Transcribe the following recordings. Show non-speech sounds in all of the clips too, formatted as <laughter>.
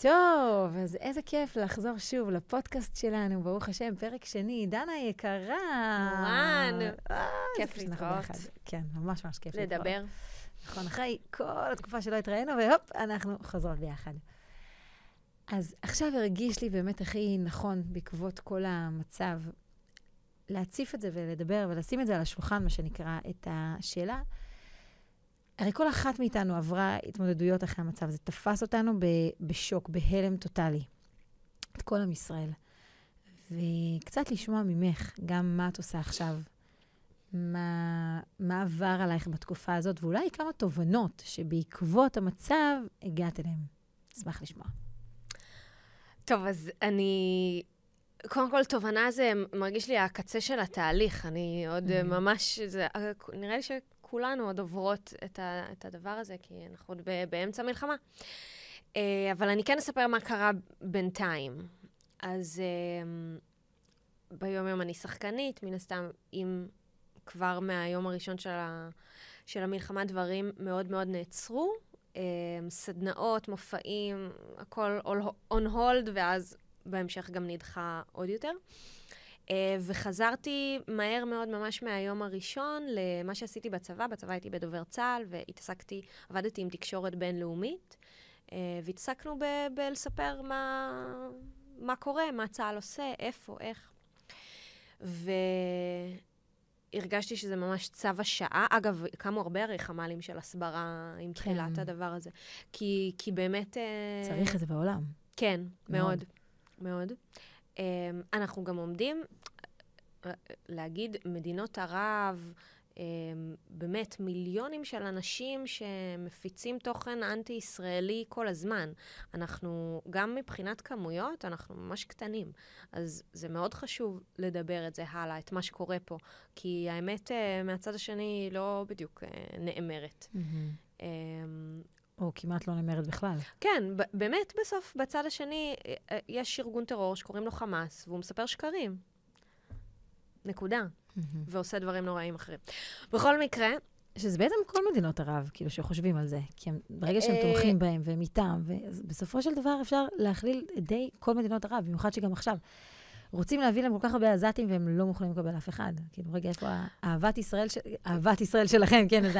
טוב, אז איזה כיף לחזור שוב לפודקאסט שלנו, ברוך השם, פרק שני. דנה יקרה. מורן, אה, כיף להתראות. כן, ממש ממש כיף להתראות. לדבר. נכון, אחרי כל התקופה שלא התראינו, והופ, אנחנו חוזרות ביחד. אז עכשיו הרגיש לי באמת הכי נכון, בעקבות כל המצב, להציף את זה ולדבר ולשים את זה על השולחן, מה שנקרא, את השאלה. הרי כל אחת מאיתנו עברה התמודדויות אחרי המצב, זה תפס אותנו ב- בשוק, בהלם טוטאלי. את כל עם ישראל. וקצת לשמוע ממך גם מה את עושה עכשיו, מה, מה עבר עלייך בתקופה הזאת, ואולי כמה תובנות שבעקבות המצב הגעת אליהן. אשמח לשמוע. טוב, אז אני... קודם כל, תובנה זה מרגיש לי הקצה של התהליך. אני עוד Mhm. ממש... זה, נראה לי שכולנו עוד עוברות את, ה, את הדבר הזה, כי אנחנו עוד באמצע מלחמה. אה, אבל אני כן אספר מה קרה בינתיים. אז אה, ביום-יום אני שחקנית, מן הסתם, אם כבר מהיום הראשון של, ה, של המלחמה דברים מאוד מאוד נעצרו. אה, סדנאות, מופעים, הכל on hold, ואז בהמשך גם נדחה עוד יותר. Uh, וחזרתי מהר מאוד, ממש מהיום הראשון, למה שעשיתי בצבא. בצבא הייתי בדובר צה"ל, והתעסקתי, עבדתי עם תקשורת בינלאומית, uh, והתעסקנו ב- בלספר מה, מה קורה, מה צה"ל עושה, איפה, איך. והרגשתי שזה ממש צו השעה. אגב, קמו הרבה הרי חמ"לים של הסברה עם כן. תחילת הדבר הזה. כי, כי באמת... אה, צריך את זה בעולם. כן, מאוד. מאוד, מאוד. Um, אנחנו גם עומדים, אה, להגיד, מדינות ערב, um, באמת מיליונים של אנשים שמפיצים תוכן אנטי-ישראלי כל הזמן. אנחנו, גם מבחינת כמויות, אנחנו ממש קטנים. אז זה מאוד חשוב לדבר את זה הלאה, את מה שקורה פה. כי האמת, uh, מהצד השני, לא בדיוק נאמרת. Um, או כמעט לא נאמרת בכלל. כן, באמת בסוף, בצד השני, אה, אה, יש ארגון טרור שקוראים לו חמאס, והוא מספר שקרים. נקודה. ועושה דברים נוראים אחרים. בכל מקרה, שזה בעצם כל מדינות ערב, כאילו, שחושבים על זה. כי הם, ברגע שהם אה, תומכים בהם והם איתם, ובסופו של דבר אפשר להכליל די כל מדינות ערב, במיוחד שגם עכשיו. רוצים להביא להם כל כך הרבה עזתים והם לא מוכנים לקבל אף אחד. כאילו, רגע, איפה אהבת ישראל, של... אהבת ישראל שלכם, כן, אז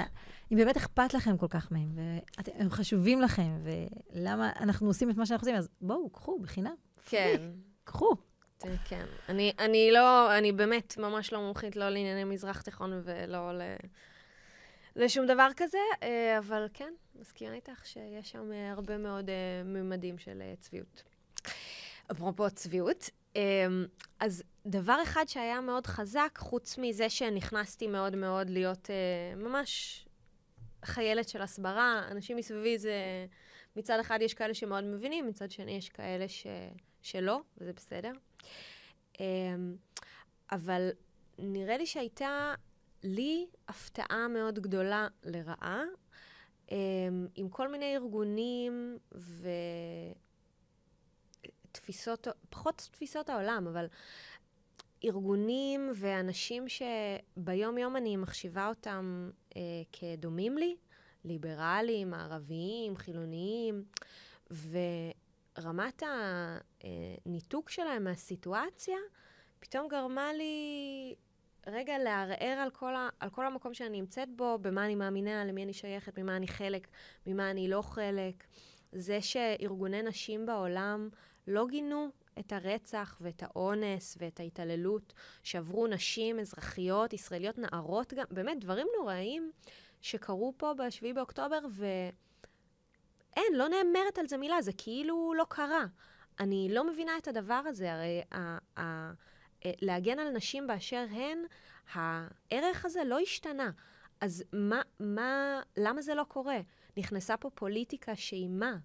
אם באמת אכפת לכם כל כך מהם, והם חשובים לכם, ולמה אנחנו עושים את מה שאנחנו עושים, אז בואו, קחו, בחינם. כן. קחו. אה, כן. אני, אני לא, אני באמת ממש לא מומחית לא לענייני מזרח תיכון ולא ל... לשום דבר כזה, אה, אבל כן, מסכימה איתך שיש שם אה, הרבה מאוד ממדים של צביעות. אפרופו צביעות, אז דבר אחד שהיה מאוד חזק, חוץ מזה שנכנסתי מאוד מאוד להיות ממש חיילת של הסברה, אנשים מסביבי זה... מצד אחד יש כאלה שמאוד מבינים, מצד שני יש כאלה ש... שלא, וזה בסדר. אמ, אבל נראה לי שהייתה לי הפתעה מאוד גדולה לרעה, אמ, עם כל מיני ארגונים ותפיסות, פחות תפיסות העולם, אבל ארגונים ואנשים שביום-יום אני מחשיבה אותם אה, כדומים לי, ליברליים, ערביים, חילוניים, ורמת הניתוק שלהם מהסיטואציה פתאום גרמה לי רגע לערער על כל, ה, על כל המקום שאני נמצאת בו, במה אני מאמינה, למי אני שייכת, ממה אני חלק, ממה אני לא חלק. זה שארגוני נשים בעולם לא גינו את הרצח ואת האונס ואת ההתעללות שעברו נשים אזרחיות, ישראליות, נערות גם, באמת דברים נוראים שקרו פה ב-7 באוקטובר, ואין, לא נאמרת על זה מילה, זה כאילו לא קרה. אני לא מבינה את הדבר הזה, הרי ה- ה- אה, להגן על נשים באשר הן, הערך הזה לא השתנה. אז מה, מה, למה זה לא קורה? נכנסה פה פוליטיקה שהיא מה?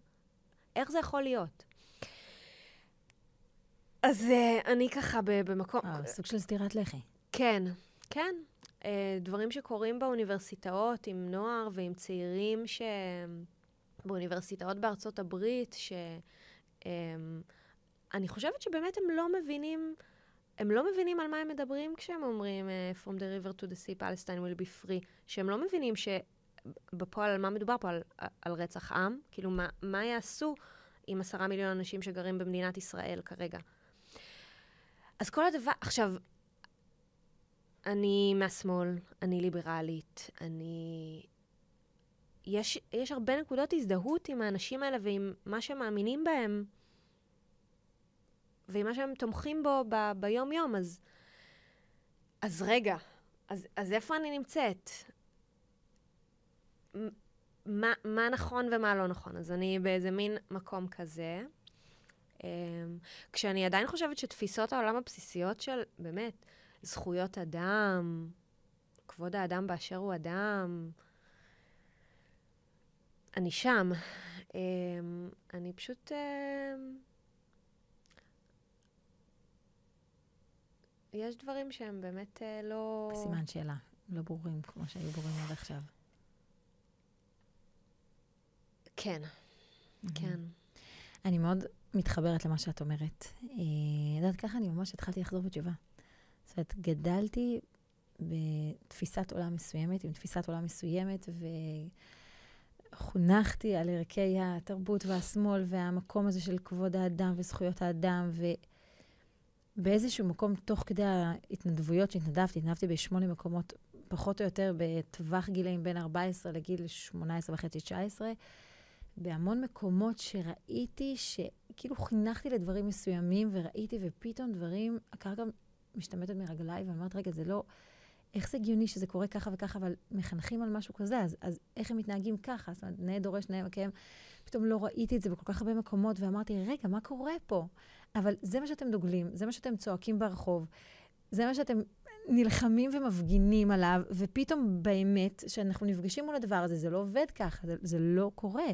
איך זה יכול להיות? אז uh, אני ככה במקום... אה, סוג של סטירת לחי. כן, כן. Uh, דברים שקורים באוניברסיטאות עם נוער ועם צעירים ש... באוניברסיטאות בארצות הברית, שאני חושבת שבאמת הם לא מבינים, הם לא מבינים על מה הם מדברים כשהם אומרים uh, From the river to the sea, Palestine will be free, שהם לא מבינים שבפועל על מה מדובר פה, על, על רצח עם, כאילו מה, מה יעשו עם עשרה מיליון אנשים שגרים במדינת ישראל כרגע. אז כל הדבר, עכשיו, אני מהשמאל, אני ליברלית, אני... יש, יש הרבה נקודות הזדהות עם האנשים האלה ועם מה שהם מאמינים בהם, ועם מה שהם תומכים בו ב, ביום-יום, אז... אז רגע, אז, אז איפה אני נמצאת? מה, מה נכון ומה לא נכון. אז אני באיזה מין מקום כזה. אמ, כשאני עדיין חושבת שתפיסות העולם הבסיסיות של, באמת, זכויות אדם, כבוד האדם באשר הוא אדם, אני שם. אמ, אני פשוט... אמ, יש דברים שהם באמת אה, לא... סימן שאלה, לא ברורים כמו שהיו ברורים עד עכשיו. כן, כן. אני מאוד מתחברת למה שאת אומרת. את יודעת, ככה אני ממש התחלתי לחזור בתשובה. זאת אומרת, גדלתי בתפיסת עולם מסוימת, עם תפיסת עולם מסוימת, וחונכתי על ערכי התרבות והשמאל והמקום הזה של כבוד האדם וזכויות האדם, ובאיזשהו מקום, תוך כדי ההתנדבויות שהתנדבתי, התנדבתי בשמונה מקומות, פחות או יותר בטווח גילאים בין 14 לגיל 18 וחצי, 19, בהמון מקומות שראיתי, שכאילו חינכתי לדברים מסוימים, וראיתי, ופתאום דברים, הקרקע משתמטת מרגליי, ואני אומרת, רגע, זה לא... איך זה הגיוני שזה קורה ככה וככה, אבל מחנכים על משהו כזה, אז, אז איך הם מתנהגים ככה? זאת אומרת, נאה דורש, נאה מקיים. פתאום לא ראיתי את זה בכל כך הרבה מקומות, ואמרתי, רגע, מה קורה פה? אבל זה מה שאתם דוגלים, זה מה שאתם צועקים ברחוב, זה מה שאתם נלחמים ומפגינים עליו, ופתאום באמת, כשאנחנו נפגשים מול הדבר הזה, זה לא עובד ככה, זה, זה לא קורה.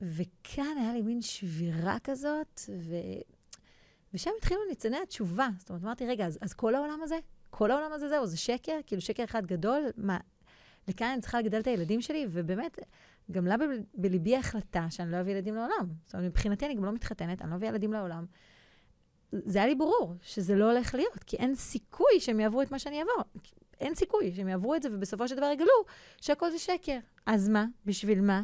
וכאן היה לי מין שבירה כזאת, ו... ושם התחילו ניצני התשובה. זאת אומרת, אמרתי, רגע, אז, אז כל העולם הזה? כל העולם הזה זהו, זה שקר? כאילו, שקר אחד גדול? מה, לכאן אני צריכה לגדל את הילדים שלי? ובאמת, גם לה בליבי ההחלטה שאני לא אביא ילדים לעולם. זאת אומרת, מבחינתי אני גם לא מתחתנת, אני לא אביא ילדים לעולם. זה היה לי ברור שזה לא הולך להיות, כי אין סיכוי שהם יעברו את מה שאני אעבור. אין סיכוי שהם יעברו את זה, ובסופו של דבר יגלו שהכל זה שקר. אז מה? בשביל מה?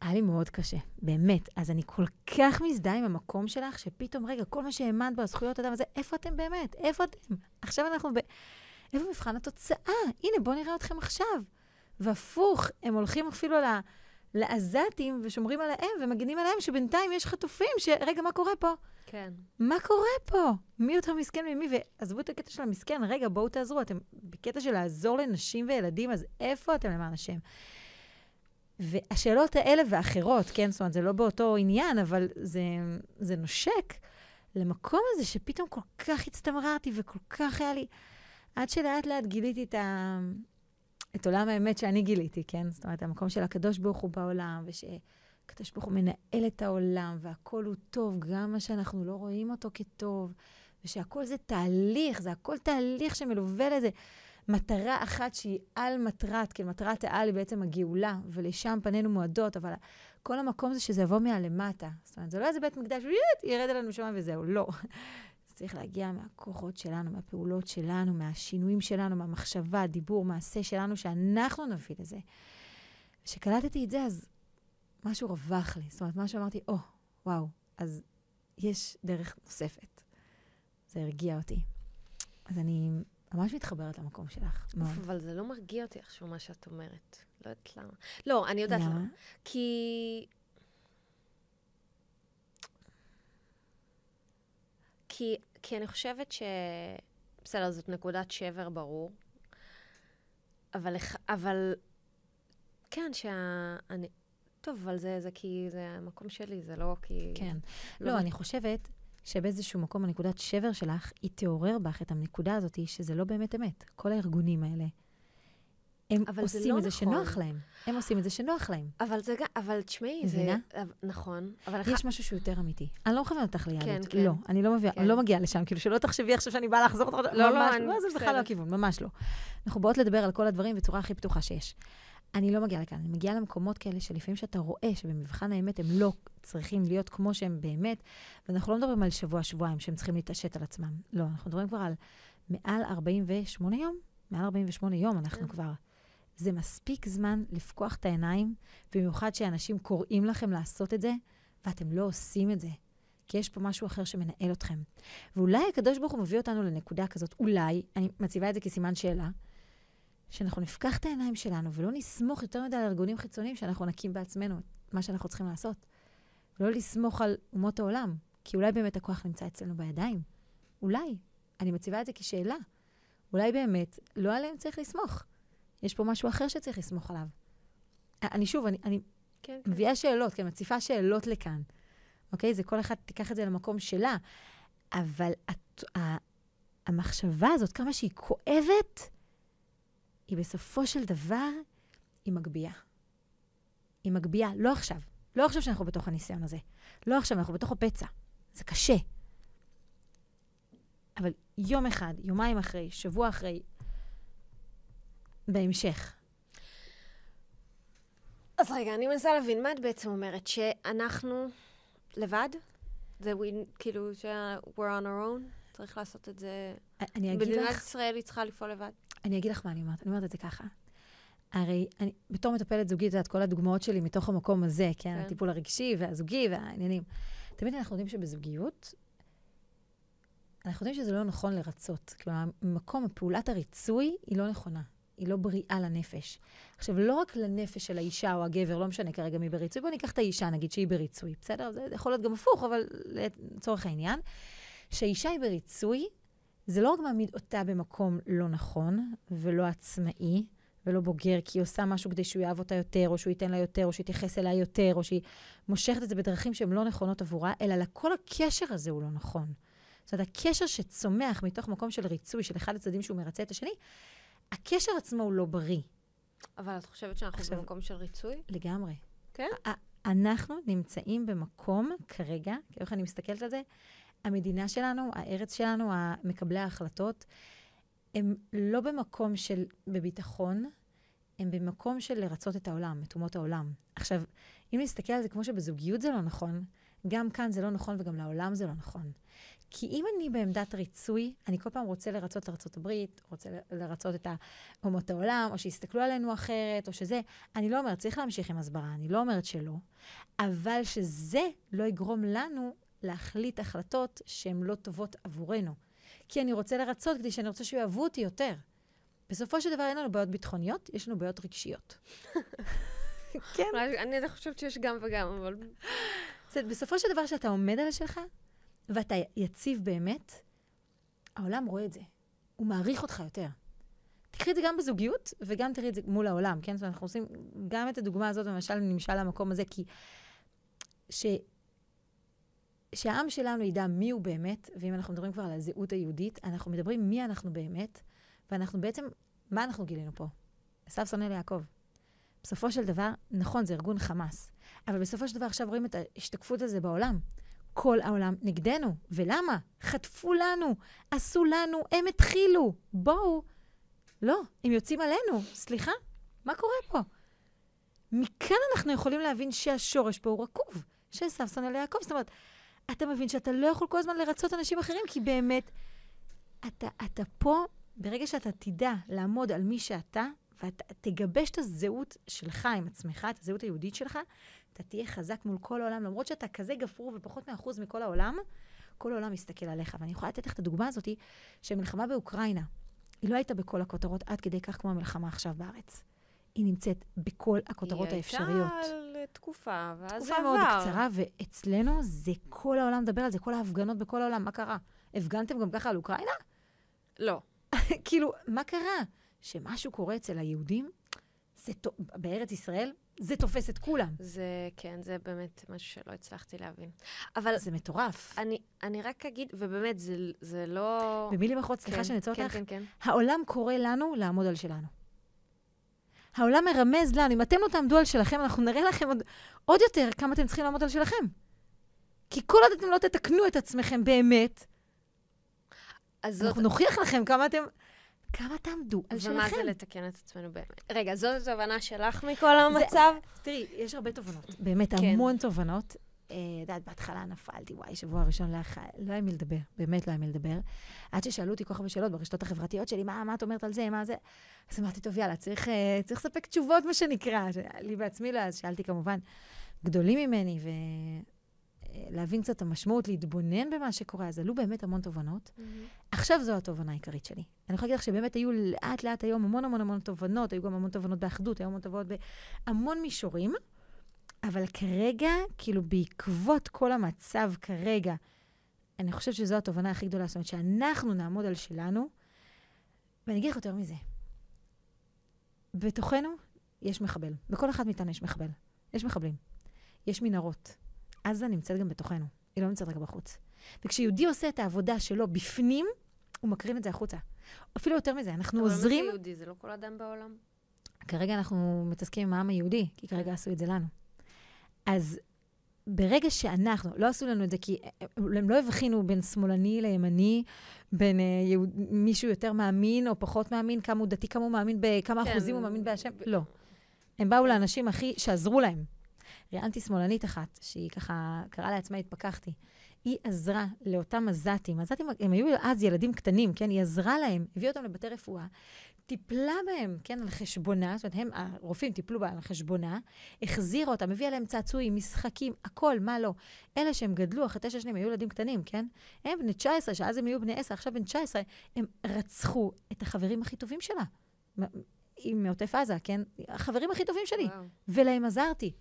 היה לי מאוד קשה, באמת. אז אני כל כך מזדהה עם המקום שלך, שפתאום, רגע, כל מה שהאמנת בזכויות אדם הזה, איפה אתם באמת? איפה אתם? עכשיו אנחנו ב... איפה מבחן התוצאה? הנה, בואו נראה אתכם עכשיו. והפוך, הם הולכים אפילו ל... לעזתים ושומרים עליהם ומגינים עליהם, שבינתיים יש חטופים, ש... רגע, מה קורה פה? כן. מה קורה פה? מי יותר מסכן ממי? ועזבו את הקטע של המסכן, רגע, בואו תעזרו. אתם בקטע של לעזור לנשים וילדים, אז איפה אתם למען השם? והשאלות האלה ואחרות, כן, זאת אומרת, זה לא באותו עניין, אבל זה, זה נושק למקום הזה שפתאום כל כך הצטמררתי וכל כך היה לי... עד שלאט לאט גיליתי את, ה... את עולם האמת שאני גיליתי, כן? זאת אומרת, המקום של הקדוש ברוך הוא בעולם, ושהקדוש ברוך הוא מנהל את העולם, והכול הוא טוב, גם מה שאנחנו לא רואים אותו כטוב, ושהכול זה תהליך, זה הכל תהליך שמלווה לזה. מטרה אחת שהיא על מטרת, כי מטרת העל היא בעצם הגאולה, ולשם פנינו מועדות, אבל כל המקום זה שזה יבוא מהלמטה. זאת אומרת, זה לא איזה בית מקדש, ירד עלינו שם וזהו, לא. זה צריך להגיע מהכוחות שלנו, מהפעולות שלנו, מהשינויים שלנו, מהמחשבה, דיבור, מעשה שלנו, שאנחנו נביא לזה. וכשקלטתי את זה, אז משהו רווח לי. זאת אומרת, משהו אמרתי, או, oh, וואו, אז יש דרך נוספת. זה הרגיע אותי. אז אני ממש מתחברת למקום שלך. מאוד. אבל זה לא מרגיע אותי איכשהו מה שאת אומרת. לא יודעת למה. לא, אני יודעת למה. למה. כי... כי, כי אני חושבת ש... בסדר, זאת נקודת שבר, ברור. אבל, אבל כן, שאני... טוב, אבל זה, זה כי זה המקום שלי, זה לא כי... כן. לא, לא אני חושבת שבאיזשהו מקום הנקודת שבר שלך, היא תעורר בך את הנקודה הזאת, שזה לא באמת אמת. כל הארגונים האלה, הם עושים לא את זה נכון. שנוח להם. הם עושים את זה שנוח להם. אבל זה גם, אבל תשמעי, זה... מבינה? נכון. אבל יש משהו שהוא יותר אמיתי. אני לא מכוונת אותך ליהדות. כן, כן. לא, אני לא מביאה, כן. אני לא מגיעה לשם. כאילו, שלא תחשבי עכשיו שאני באה לחזור אותך. לא, לא, אני... לא, זה בכלל לא הכיוון, ממש לא. אנחנו באות לדבר על כל הדברים בצורה הכי פתוחה שיש. אני לא מגיעה לכאן, אני מגיעה למקומות כאלה שלפעמים שאתה רואה שבמבחן האמת הם לא צריכים להיות כמו שהם באמת, ואנחנו לא מדברים על שבוע-שבועיים שהם צריכים להתעשת על עצמם. לא, אנחנו מדברים כבר על מעל 48 יום, מעל 48 יום אנחנו כן. כבר. זה מספיק זמן לפקוח את העיניים, במיוחד שאנשים קוראים לכם לעשות את זה, ואתם לא עושים את זה. כי יש פה משהו אחר שמנהל אתכם. ואולי הקדוש ברוך הוא מביא אותנו לנקודה כזאת, אולי, אני מציבה את זה כסימן שאלה, שאנחנו נפקח את העיניים שלנו ולא נסמוך יותר מדי על ארגונים חיצוניים שאנחנו נקים בעצמנו את מה שאנחנו צריכים לעשות. ולא לסמוך על אומות העולם, כי אולי באמת הכוח נמצא אצלנו בידיים. אולי. אני מציבה את זה כשאלה. אולי באמת לא עליהם צריך לסמוך. יש פה משהו אחר שצריך לסמוך עליו. אני שוב, אני, אני כן, כן. מביאה שאלות, כן, מציפה שאלות לכאן. אוקיי? זה כל אחד תיקח את זה למקום שלה. אבל את, ה, המחשבה הזאת, כמה שהיא כואבת, היא בסופו של דבר, היא מגביהה. היא מגביהה, לא עכשיו. לא עכשיו שאנחנו בתוך הניסיון הזה. לא עכשיו, אנחנו בתוך הפצע. זה קשה. אבל יום אחד, יומיים אחרי, שבוע אחרי, בהמשך. אז רגע, אני מנסה להבין, מה את בעצם אומרת? שאנחנו לבד? זה we, כאילו, ש- we're on our own? צריך לעשות את זה... אני אגיד לך... מדינת ישראל היא צריכה לפעול לבד? אני אגיד לך מה אני אומרת. אני אומרת את זה ככה. הרי אני, בתור מטפלת זוגית, את יודעת, כל הדוגמאות שלי מתוך המקום הזה, כן? כן. הטיפול הרגשי והזוגי והעניינים. תמיד אנחנו יודעים שבזוגיות, אנחנו יודעים שזה לא נכון לרצות. כלומר, מקום, פעולת הריצוי היא לא נכונה. היא לא בריאה לנפש. עכשיו, לא רק לנפש של האישה או הגבר, לא משנה כרגע מי בריצוי, בואו ניקח את האישה, נגיד שהיא בריצוי, בסדר? זה יכול להיות גם הפוך, אבל לצורך העניין, שהאישה היא בריצוי, זה לא רק מעמיד אותה במקום לא נכון ולא עצמאי ולא בוגר, כי היא עושה משהו כדי שהוא יאהב אותה יותר, או שהוא ייתן לה יותר, או שהוא יתייחס אליה יותר, או שהיא מושכת את זה בדרכים שהן לא נכונות עבורה, אלא לכל הקשר הזה הוא לא נכון. זאת אומרת, הקשר שצומח מתוך מקום של ריצוי, של אחד הצדדים שהוא מרצה את השני, הקשר עצמו הוא לא בריא. אבל את חושבת שאנחנו עכשיו, במקום של ריצוי? לגמרי. כן? אנחנו נמצאים במקום כרגע, איך אני מסתכלת על זה, המדינה שלנו, הארץ שלנו, מקבלי ההחלטות, הם לא במקום של בביטחון, הם במקום של לרצות את העולם, את אומות העולם. עכשיו, אם נסתכל על זה כמו שבזוגיות זה לא נכון, גם כאן זה לא נכון וגם לעולם זה לא נכון. כי אם אני בעמדת ריצוי, אני כל פעם רוצה לרצות את ארה"ב, רוצה לרצות את אומות העולם, או שיסתכלו עלינו אחרת, או שזה, אני לא אומרת, צריך להמשיך עם הסברה, אני לא אומרת שלא, אבל שזה לא יגרום לנו להחליט החלטות שהן לא טובות עבורנו. כי אני רוצה לרצות כדי שאני רוצה שיאהבו אותי יותר. בסופו של דבר אין לנו בעיות ביטחוניות, יש לנו בעיות רגשיות. <laughs> כן. אני חושבת שיש גם וגם, אבל... בסופו של דבר, כשאתה עומד על שלך, ואתה יציב באמת, העולם רואה את זה. הוא מעריך אותך יותר. תקחי את זה גם בזוגיות, וגם תראי את זה מול העולם, כן? זאת אומרת, אנחנו עושים גם את הדוגמה הזאת, למשל, נמשל למקום הזה, כי ש... שהעם שלנו ידע מי הוא באמת, ואם אנחנו מדברים כבר על הזהות היהודית, אנחנו מדברים מי אנחנו באמת, ואנחנו בעצם, מה אנחנו גילינו פה? עשו שונא ליעקב. בסופו של דבר, נכון, זה ארגון חמאס, אבל בסופו של דבר עכשיו רואים את ההשתקפות הזה בעולם. כל העולם נגדנו. ולמה? חטפו לנו, עשו לנו, הם התחילו. בואו. לא, הם יוצאים עלינו. סליחה, מה קורה פה? מכאן אנחנו יכולים להבין שהשורש פה הוא רקוב, שעשו שונא ליעקב. זאת אומרת, אתה מבין שאתה לא יכול כל הזמן לרצות אנשים אחרים, כי באמת, אתה, אתה פה, ברגע שאתה תדע לעמוד על מי שאתה, ואתה תגבש את הזהות שלך עם עצמך, את הזהות היהודית שלך, אתה תהיה חזק מול כל העולם, למרות שאתה כזה גפרור ופחות מאחוז מכל העולם, כל העולם מסתכל עליך. ואני יכולה לתת לך את הדוגמה הזאת, שמלחמה באוקראינה, היא לא הייתה בכל הכותרות עד כדי כך כמו המלחמה עכשיו בארץ. היא נמצאת בכל הכותרות היא האפשריות. היא הייתה לתקופה, ואז זה עבר. תקופה מאוד קצרה, ואצלנו זה כל העולם מדבר על זה, כל ההפגנות בכל העולם. מה קרה? הפגנתם גם ככה על אוקראינה? לא. <laughs> כאילו, מה קרה? שמשהו קורה אצל היהודים, זה בארץ ישראל, זה תופס את כולם. זה, כן, זה באמת משהו שלא הצלחתי להבין. אבל... זה מטורף. אני, אני רק אגיד, ובאמת, זה, זה לא... במילים אחרות, סליחה כן, שאני אעצור כן, אותך. כן, כן, כן. העולם קורא לנו לעמוד על שלנו. העולם מרמז לנו, אם אתם לא תעמדו על שלכם, אנחנו נראה לכם עוד, עוד יותר כמה אתם צריכים לעמוד על שלכם. כי כל עוד אתם לא תתקנו את עצמכם באמת, אנחנו זאת... נוכיח לכם כמה אתם... כמה תעמדו על שלכם. ומה זה לתקן את עצמנו באמת? רגע, זאת התובנה שלך מכל המצב? זה, תראי, יש הרבה תובנות, באמת כן. המון תובנות. אה, יודעת, בהתחלה נפלתי, וואי, שבוע ראשון לא היה לא היה מי לדבר, באמת לא היה מי לדבר. עד ששאלו אותי כל כך הרבה שאלות ברשתות החברתיות שלי, מה, מה את אומרת על זה, מה זה? אז אמרתי, טוב, יאללה, צריך, אה, צריך לספק תשובות, מה שנקרא. לי בעצמי לא, אז שאלתי כמובן גדולים ממני, ולהבין קצת את המשמעות, להתבונן במה שקורה. אז עלו באמת המון תובנות. Mm-hmm. עכשיו זו התובנה העיקרית שלי. אני יכולה להגיד לך שבאמת היו לאט-לאט היום המון המון המון תובנות, היו גם המון תובנות באחדות, היו המון תובנות בהמון מישורים. אבל כרגע, כאילו בעקבות כל המצב כרגע, אני חושבת שזו התובנה הכי גדולה. זאת אומרת, שאנחנו נעמוד על שלנו, ואני אגיד לך יותר מזה. בתוכנו יש מחבל. בכל אחד מאיתנו יש מחבל. יש מחבלים. יש מנהרות. עזה נמצאת גם בתוכנו. היא לא נמצאת רק בחוץ. וכשיהודי עושה את העבודה שלו בפנים, הוא מקרין את זה החוצה. אפילו יותר מזה, אנחנו אבל עוזרים... אבל מה זה יהודי? זה לא כל אדם בעולם? כרגע אנחנו מתעסקים עם העם היהודי, כי כרגע עשו את זה לנו. אז ברגע שאנחנו, לא עשו לנו את זה כי הם לא הבחינו בין שמאלני לימני, בין uh, יהוד, מישהו יותר מאמין או פחות מאמין, כמה הוא דתי, כמה הוא מאמין, בכמה כן. אחוזים הוא מאמין בהשם, לא. הם באו לאנשים הכי, שעזרו להם. ראיינתי שמאלנית אחת, שהיא ככה, קראה לעצמה התפכחתי. היא עזרה לאותם עזתים, עזתים, הם היו אז ילדים קטנים, כן? היא עזרה להם, הביאה אותם לבתי רפואה, טיפלה בהם, כן, על חשבונה, זאת אומרת, הם, הרופאים טיפלו בהם על חשבונה, החזירה אותם, הביאה להם צעצועים, משחקים, הכל, מה לא. אלה שהם גדלו אחרי תשע שנים, היו ילדים קטנים, כן? הם בני 19, שאז הם היו בני 10, עכשיו בן 19, הם רצחו את החברים הכי טובים שלה. היא מעוטף עזה, כן? החברים הכי טובים שלי. וואו. ולהם עזרתי.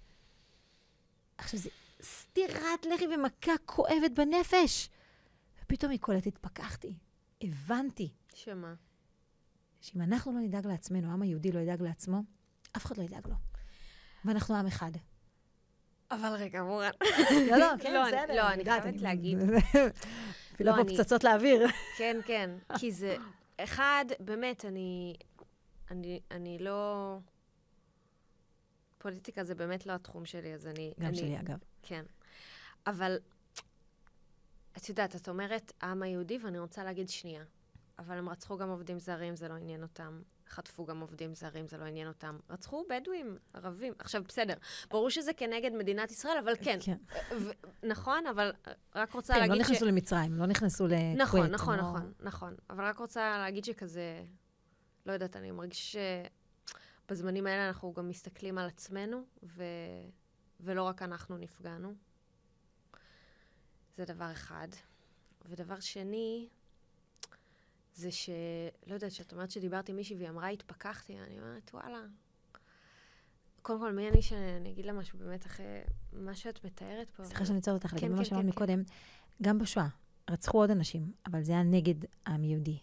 עכשיו, זה סטירת לחי ומכה כואבת בנפש. ופתאום היא קולטת, התפכחתי, הבנתי. שמה? שאם אנחנו לא נדאג לעצמנו, העם היהודי לא ידאג לעצמו, אף אחד לא ידאג לו. ואנחנו עם אחד. אבל רגע, מורן. <laughs> לא, לא, כן, לא, בסדר. לא, אני חייבת להגיד. <laughs> אפילו לא, פה פצצות לאוויר. <laughs> כן, כן. כי זה, אחד, באמת, אני, אני, אני לא... פוליטיקה זה באמת לא התחום שלי, אז אני... גם אני, שלי, אגב. כן. אבל, את יודעת, את אומרת העם היהודי, ואני רוצה להגיד שנייה. אבל הם רצחו גם עובדים זרים, זה לא עניין אותם. חטפו גם עובדים זרים, זה לא עניין אותם. רצחו בדואים, ערבים. עכשיו, בסדר, ברור שזה כנגד מדינת ישראל, אבל כן. כן. ו- נכון, אבל רק רוצה כן, להגיד ש... כן, לא נכנסו למצרים, לא נכנסו לכווית. נכון, נכון, לא... נכון, נכון. אבל רק רוצה להגיד שכזה, לא יודעת, אני מרגיש שבזמנים האלה אנחנו גם מסתכלים על עצמנו, ו... ולא רק אנחנו נפגענו. זה דבר אחד. ודבר שני, זה ש... לא יודעת, שאת אומרת שדיברתי עם מישהי והיא אמרה, התפכחתי, אני אומרת, וואלה. קודם כל, מי אני שאני אגיד לה משהו באמת אחרי מה שאת מתארת פה? סליחה שאני עוצרת אותך, כן, לגבי כן, מה שאמרת כן, מקודם. גם בשואה, רצחו עוד אנשים, אבל זה היה נגד העם יהודי.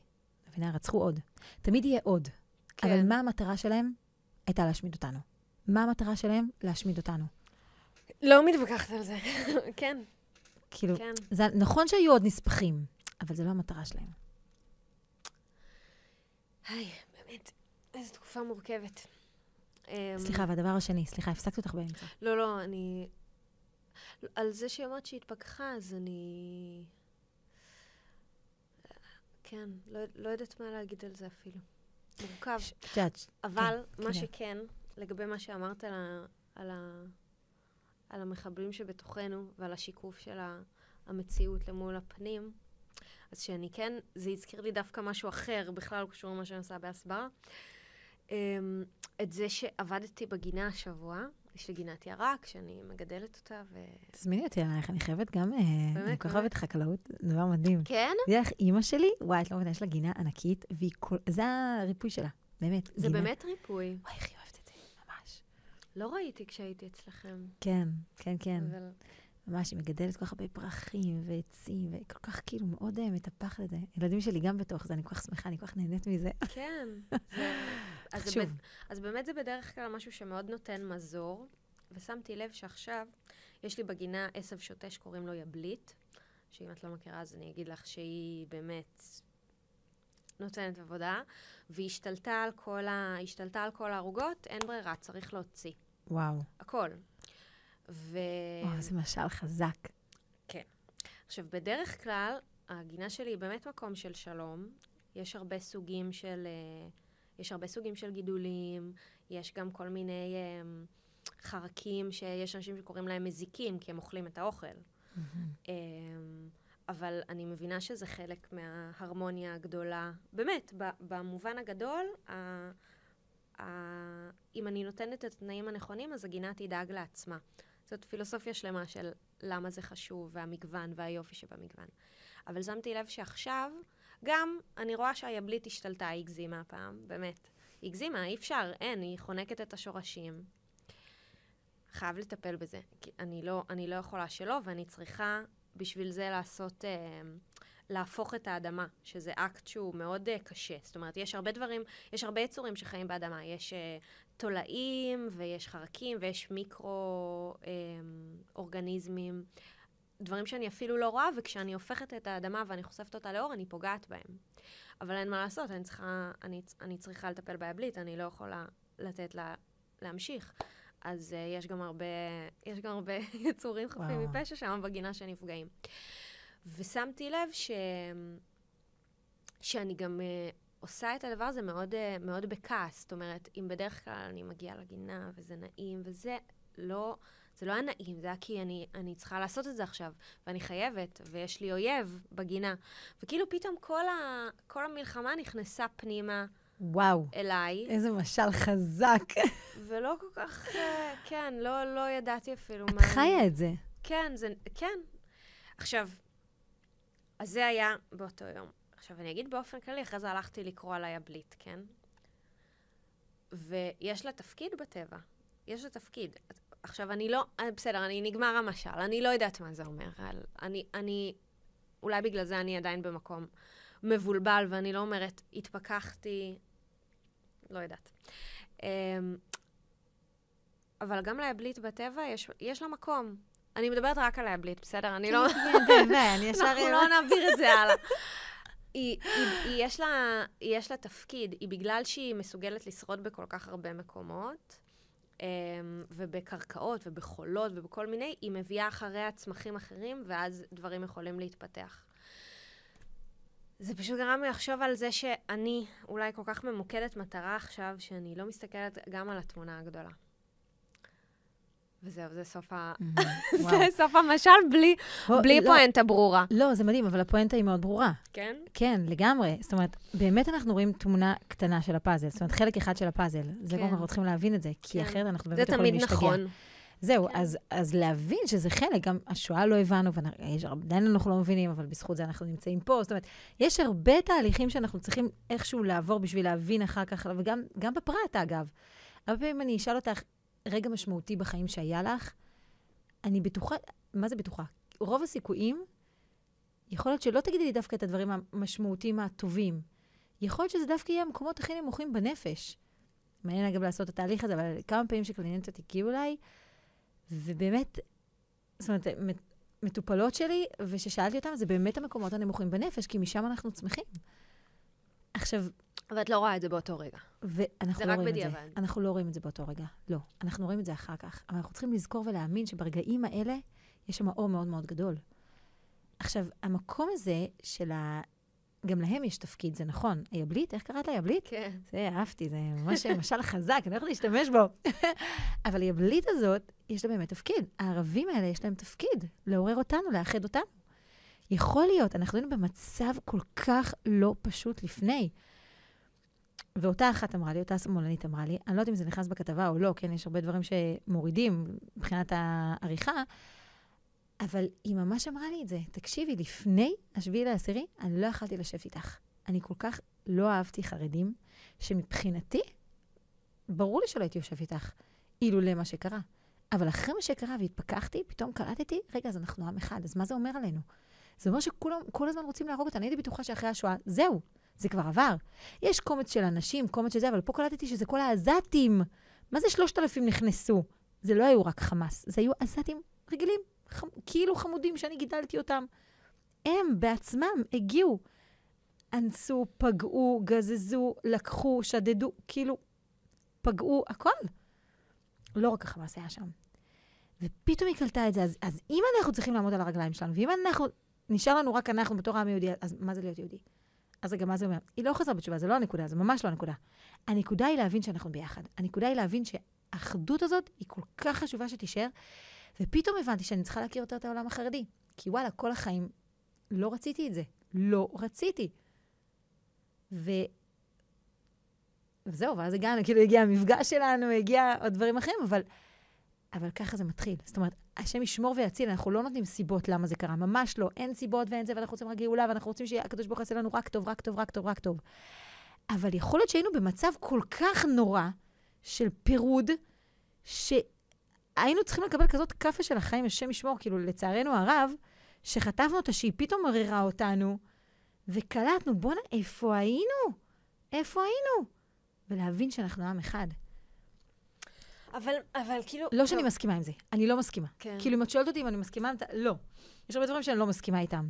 מבינה? רצחו עוד. תמיד יהיה עוד. כן. אבל מה המטרה שלהם? הייתה להשמיד אותנו. מה המטרה שלהם? להשמיד אותנו. לא מתווכחת על זה, <laughs> כן. כאילו, כן. זה נכון שהיו עוד נספחים, אבל זו לא המטרה שלהם. היי, באמת, איזו תקופה מורכבת. סליחה, והדבר השני, סליחה, הפסקת אותך באמצע. לא, לא, אני... על זה שהיא אמרת שהיא התפכחה, אז אני... כן, לא, לא יודעת מה להגיד על זה אפילו. מורכב. את יודעת. אבל כן, מה כן. שכן, לגבי מה שאמרת על, ה, על, ה, על המחבלים שבתוכנו ועל השיקוף של המציאות למול הפנים, אז שאני כן, זה הזכיר לי דווקא משהו אחר, בכלל לא קשור למה שאני עושה בהסברה. אמ, את זה שעבדתי בגינה השבוע, יש לי גינת ירק, שאני מגדלת אותה, ו... תזמיני אותי אלייך, אני חייבת גם... אה, באמת? אני כל כך אוהבת חקלאות, דבר מדהים. כן? זה איך אימא שלי, וואי, את לא מבינה, יש לה גינה ענקית, והיא כל... זה הריפוי שלה, באמת. זה גינה. באמת ריפוי. וואי, איך היא אוהבת את זה, ממש. לא ראיתי כשהייתי אצלכם. כן, כן, כן. אבל... ממש, היא מגדלת כל כך הרבה פרחים ועצים, וכל כך כאילו מאוד uh, מטפחת את זה. ילדים שלי גם בתוך זה, אני כל כך שמחה, אני כל כך נהנית מזה. כן. זה... אז. זה, אז באמת זה בדרך כלל משהו שמאוד נותן מזור, ושמתי לב שעכשיו יש לי בגינה עשב שוטה שקוראים לו יבלית, שאם את לא מכירה אז אני אגיד לך שהיא באמת נותנת עבודה, והיא השתלטה על כל, ה... השתלטה על כל הערוגות, אין ברירה, צריך להוציא. וואו. הכל. ו... וואו, איזה משל חזק. כן. עכשיו, בדרך כלל, הגינה שלי היא באמת מקום של שלום. יש הרבה סוגים של... Uh, יש הרבה סוגים של גידולים, יש גם כל מיני uh, חרקים שיש אנשים שקוראים להם מזיקים, כי הם אוכלים את האוכל. אמ, אבל אני מבינה שזה חלק מההרמוניה הגדולה. באמת, במובן הגדול, ה, ה, אם אני נותנת את התנאים הנכונים, אז הגינה תדאג לעצמה. זאת פילוסופיה שלמה של למה זה חשוב, והמגוון, והיופי שבמגוון. אבל שמתי לב שעכשיו, גם אני רואה שהיבלית השתלטה, היא הגזימה הפעם, באמת. היא הגזימה, אי אפשר, אין, היא חונקת את השורשים. חייב לטפל בזה. כי אני לא, אני לא יכולה שלא, ואני צריכה בשביל זה לעשות, אה, להפוך את האדמה, שזה אקט שהוא מאוד אה, קשה. זאת אומרת, יש הרבה דברים, יש הרבה יצורים שחיים באדמה. יש אה, תולעים, ויש חרקים, ויש מיקרו-אורגניזמים. אה, דברים שאני אפילו לא רואה, וכשאני הופכת את האדמה ואני חושפת אותה לאור, אני פוגעת בהם. אבל אין מה לעשות, אני צריכה, אני, אני צריכה לטפל ביבלית, אני לא יכולה לתת לה להמשיך. אז uh, יש גם הרבה, יש גם הרבה <laughs> יצורים חפים וואו. מפשע שם בגינה שנפגעים. ושמתי לב ש... שאני גם uh, עושה את הדבר הזה מאוד, uh, מאוד בכעס. זאת אומרת, אם בדרך כלל אני מגיעה לגינה וזה נעים וזה, לא... זה לא היה נעים, זה היה כי אני, אני צריכה לעשות את זה עכשיו, ואני חייבת, ויש לי אויב בגינה. וכאילו פתאום כל, ה, כל המלחמה נכנסה פנימה וואו. אליי. איזה משל חזק. <laughs> ולא כל כך, אה, כן, לא, לא ידעתי אפילו את מה... את חיה את זה. כן, זה, כן. עכשיו, אז זה היה באותו יום. עכשיו, אני אגיד באופן כללי, אחרי זה הלכתי לקרוא על היבלית, כן? ויש לה תפקיד בטבע. יש לה תפקיד. עכשיו, אני לא... אה, בסדר, אני נגמר המשל, אני לא יודעת מה זה אומר. אני, אני... אולי בגלל זה אני עדיין במקום מבולבל, ואני לא אומרת, התפכחתי, לא יודעת. אמ, אבל גם להבליט בטבע, יש, יש לה מקום. אני מדברת רק על להבליט, בסדר? אני לא... כן, כן. אנחנו לא נעביר את זה הלאה. היא, היא, יש לה, יש לה תפקיד, היא בגלל שהיא מסוגלת לשרוד בכל כך הרבה מקומות, um, ובקרקעות ובחולות ובכל מיני, היא מביאה אחריה צמחים אחרים, ואז דברים יכולים להתפתח. זה פשוט גרם לי לחשוב על זה שאני אולי כל כך ממוקדת מטרה עכשיו, שאני לא מסתכלת גם על התמונה הגדולה. וזהו, זה סוף, ה... <laughs> זה סוף המשל בלי, בלי לא, פואנטה ברורה. לא, זה מדהים, אבל הפואנטה היא מאוד ברורה. כן? כן, לגמרי. זאת אומרת, באמת אנחנו רואים תמונה קטנה של הפאזל. זאת אומרת, חלק אחד של הפאזל. זה כן. אנחנו צריכים להבין את זה, כי כן. אחרת אנחנו באמת יכולים להשתגע. זה תמיד נכון. זהו, כן. אז, אז להבין שזה חלק, גם השואה לא הבנו, ועדיין אנחנו לא מבינים, אבל בזכות זה אנחנו נמצאים פה. זאת אומרת, יש הרבה תהליכים שאנחנו צריכים איכשהו לעבור בשביל להבין אחר כך, וגם בפרט, אגב. הרבה פעמים אני אשאל אותך, רגע משמעותי בחיים שהיה לך, אני בטוחה, מה זה בטוחה? רוב הסיכויים, יכול להיות שלא תגידי לי דווקא את הדברים המשמעותיים הטובים. יכול להיות שזה דווקא יהיה המקומות הכי נמוכים בנפש. מעניין אגב לעשות את התהליך הזה, אבל כמה פעמים שקלינטות הגיעו אליי, ובאמת, זאת אומרת, מטופלות שלי, וששאלתי אותן, זה באמת המקומות הנמוכים בנפש, כי משם אנחנו צמחים. עכשיו... ואת לא רואה את זה באותו רגע. ואנחנו לא רואים בדיעבד. את זה. אנחנו לא רואים את זה באותו רגע. לא. אנחנו רואים את זה אחר כך. אבל אנחנו צריכים לזכור ולהאמין שברגעים האלה, יש שם אור מאוד מאוד גדול. עכשיו, המקום הזה של ה... גם להם יש תפקיד, זה נכון. היבלית, איך קראת לה יבלית? כן. זה, אהבתי, זה ממש משל חזק, אני הולכת להשתמש בו. <laughs> אבל היבלית הזאת, יש לה באמת תפקיד. הערבים האלה, יש להם תפקיד, לעורר אותנו, לאחד אותנו. יכול להיות, אנחנו היינו במצב כל כך לא פשוט לפני. ואותה אחת אמרה לי, אותה שמאלנית אמרה לי, אני לא יודעת אם זה נכנס בכתבה או לא, כן, יש הרבה דברים שמורידים מבחינת העריכה, אבל היא ממש אמרה לי את זה. תקשיבי, לפני השביעי לעשירי, אני לא יכלתי לשבת איתך. אני כל כך לא אהבתי חרדים, שמבחינתי, ברור לי שלא הייתי יושב איתך, אילולא מה שקרה. אבל אחרי מה שקרה והתפכחתי, פתאום קלטתי, רגע, אז אנחנו עם אחד, אז מה זה אומר עלינו? זה אומר שכולם כל הזמן רוצים להרוג אותנו. הייתי בטוחה שאחרי השואה, זהו, זה כבר עבר. יש קומץ של אנשים, קומץ של זה, אבל פה קלטתי שזה כל העזתים. מה זה שלושת אלפים נכנסו? זה לא היו רק חמאס, זה היו עזתים רגילים, חמ... כאילו חמודים שאני גידלתי אותם. הם בעצמם הגיעו, אנסו, פגעו, גזזו, לקחו, שדדו, כאילו, פגעו, הכל. לא רק החמאס היה שם. ופתאום היא קלטה את זה. אז, אז אם אנחנו צריכים לעמוד על הרגליים שלנו, ואם אנחנו, נשאר לנו רק אנחנו בתור העם היהודי, אז מה זה להיות יהודי? אז רגע, מה זה אומר? היא לא חזרה בתשובה, זה לא הנקודה, זה ממש לא הנקודה. הנקודה היא להבין שאנחנו ביחד. הנקודה היא להבין האחדות הזאת היא כל כך חשובה שתישאר, ופתאום הבנתי שאני צריכה להכיר יותר את העולם החרדי. כי וואלה, כל החיים לא רציתי את זה. לא רציתי. ו... וזהו, ואז הגענו, כאילו הגיע המפגש שלנו, הגיע עוד דברים אחרים, אבל, אבל ככה זה מתחיל. זאת אומרת, השם ישמור ויציל, אנחנו לא נותנים סיבות למה זה קרה, ממש לא. אין סיבות ואין זה, ואנחנו רוצים רק גאולה, ואנחנו רוצים שהקדוש ברוך הוא יעשה לנו רק טוב, רק טוב, רק טוב, רק טוב. אבל יכול להיות שהיינו במצב כל כך נורא של פירוד, שהיינו צריכים לקבל כזאת כאפה של החיים, השם ישמור, כאילו, לצערנו הרב, שחטפנו אותה, שהיא פתאום מררה אותנו, וקלטנו, בואנה, איפה היינו? איפה היינו? ולהבין שאנחנו עם אחד. אבל, אבל כאילו... לא שאני מסכימה עם זה, אני לא מסכימה. כן. כאילו, אם את שואלת אותי אם אני מסכימה עם זה, לא. יש הרבה דברים שאני לא מסכימה איתם.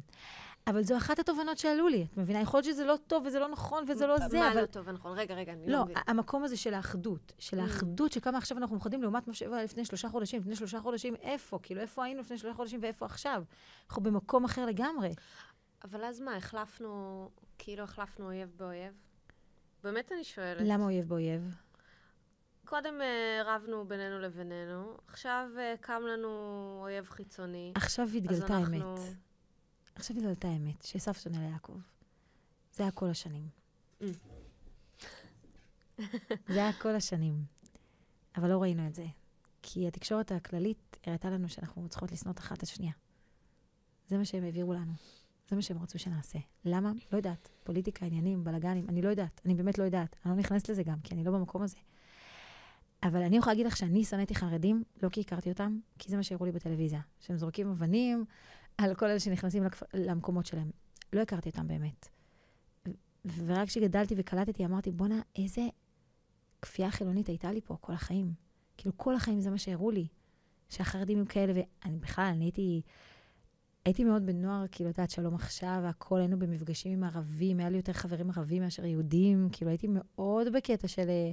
אבל זו אחת התובנות שעלו לי, את מבינה? יכול להיות שזה לא טוב וזה לא נכון וזה לא זה, מה אבל... לא טוב ונכון? רגע, רגע, אני לא, לא מבינה. המקום הזה של האחדות, של Mm. האחדות, שכמה עכשיו אנחנו מאוחדים לעומת מה שהיה לפני שלושה חודשים. לפני שלושה חודשים, איפה? כאילו, איפה היינו לפני שלושה חודשים ואיפה עכשיו? אנחנו במקום אחר לגמרי. אבל אז מה, החלפנו, כאילו החלפנו אויב באויב? באמת אני שואלת. למה אויב באויב? קודם אה, רבנו בינינו לבינינו, עכשיו אה, קם לנו אויב חיצוני. עכשיו התגלתה אנחנו- האמת. עכשיו התגלתה האמת, שעשו שונא ליעקב. זה היה כל השנים. Mm. זה היה כל השנים. אבל לא ראינו את זה. כי התקשורת הכללית הראתה לנו שאנחנו צריכות לשנוא את אחת את השנייה. זה מה שהם העבירו לנו. זה מה שהם רצו שנעשה. למה? לא יודעת. פוליטיקה, עניינים, בלאגנים, אני לא יודעת. אני באמת לא יודעת. אני לא נכנסת לזה גם, כי אני לא במקום הזה. אבל אני יכולה להגיד לך שאני שנאתי חרדים, לא כי הכרתי אותם, כי זה מה שהראו לי בטלוויזיה. שהם זורקים אבנים על כל אלה שנכנסים לכפ... למקומות שלהם. לא הכרתי אותם באמת. ורק כשגדלתי וקלטתי, אמרתי, בואנה, איזה כפייה חילונית הייתה לי פה כל החיים. כאילו, כל החיים זה מה שהראו לי. שהחרדים הם כאלה, ואני בכלל, אני הייתי... הייתי מאוד בנוער, כאילו, את יודעת, שלום עכשיו, והכול, היינו במפגשים עם ערבים, היה לי יותר חברים ערבים מאשר יהודים, כאילו, הייתי מאוד בקטע של אה,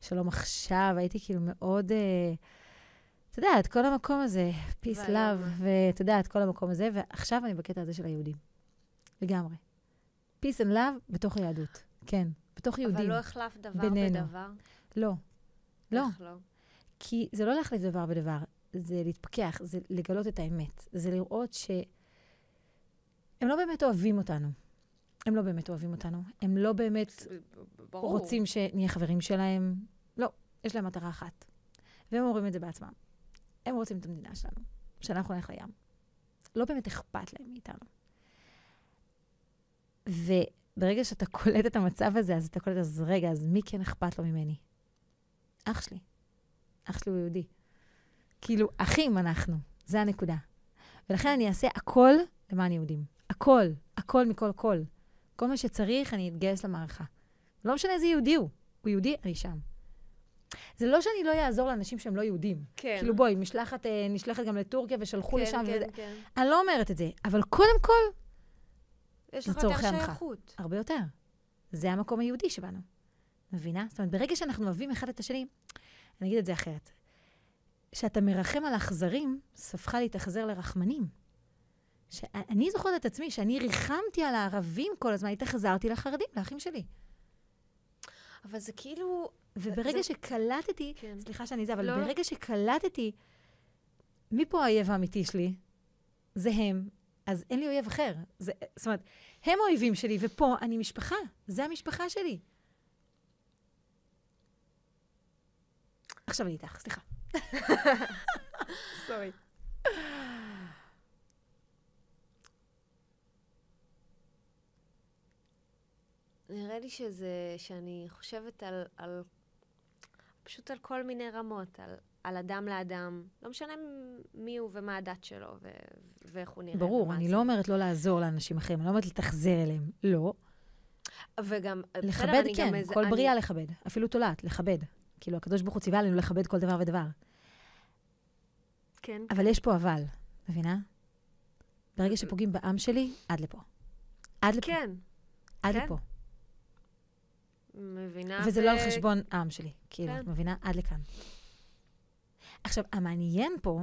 שלום עכשיו, הייתי כאילו מאוד, אה, את יודעת, כל המקום הזה, peace, love, ואתה יודעת, כל המקום הזה, ועכשיו אני בקטע הזה של היהודים. לגמרי. peace and love בתוך היהדות, כן, בתוך יהודים. אבל לא החלף דבר בינינו. בדבר? לא. לא. איך לא? כי זה לא להחליף דבר בדבר, זה להתפכח, זה לגלות את האמת. זה לראות ש... הם לא באמת אוהבים אותנו. הם לא באמת אוהבים אותנו. הם לא באמת ברור. רוצים שנהיה חברים שלהם. לא, יש להם מטרה אחת. והם אומרים את זה בעצמם. הם רוצים את המדינה שלנו, שאנחנו נלך לים. לא באמת אכפת להם מאיתנו. וברגע שאתה קולט את המצב הזה, אז אתה קולט, אז רגע, אז מי כן אכפת לו ממני? אח שלי. אח שלי הוא יהודי. כאילו, אחים אנחנו, זה הנקודה. ולכן אני אעשה הכל למען יהודים. הכל, הכל מכל כל. כל מה שצריך, אני אתגייס למערכה. לא משנה איזה יהודי הוא. הוא יהודי, אני שם. זה לא שאני לא אעזור לאנשים שהם לא יהודים. כן. כאילו, בואי, משלחת אה, נשלחת גם לטורקיה ושלחו כן, לשם. כן, וזה. כן. אני לא אומרת את זה, אבל קודם כל, יש לך יותר. שייכות. הרבה יותר. זה המקום היהודי שבנו. מבינה? זאת אומרת, ברגע שאנחנו אוהבים אחד את השני, אני אגיד את זה אחרת. כשאתה מרחם על אכזרים, סופך להתאכזר לרחמנים. שאני זוכרת את עצמי, שאני ריחמתי על הערבים כל הזמן, התאכזרתי לחרדים, לאחים שלי. אבל זה כאילו... וברגע זה- שקלטתי, כן. סליחה שאני זה, אבל לא. ברגע שקלטתי, מי פה האויב האמיתי שלי? זה הם. אז אין לי אויב אחר. זה, זאת אומרת, הם האויבים שלי, ופה אני משפחה. זה המשפחה שלי. עכשיו אני איתך, סליחה. סורי. נראה לי שזה, שאני חושבת על, על פשוט על כל מיני רמות, על, על אדם לאדם. לא משנה מי הוא ומה הדת שלו ו, ואיך הוא נראה. ברור, אני זה. לא אומרת לא לעזור לאנשים אחרים, אני לא אומרת לתחזר אליהם. לא. וגם, בסדר, לכבד, אני כן, גם איזה- כל אני- בריאה לכבד. אפילו תולעת, לכבד. כאילו, הקדוש ברוך הוא ציווה עלינו לכבד כל דבר ודבר. כן, אבל יש פה אבל, מבינה? ברגע שפוגעים בעם שלי, עד לפה. עד לפה. כן, עד כן. לפה. מבינה. וזה ו- לא על חשבון העם שלי. כאילו, כן. את מבינה? עד לכאן. עכשיו, המעניין פה,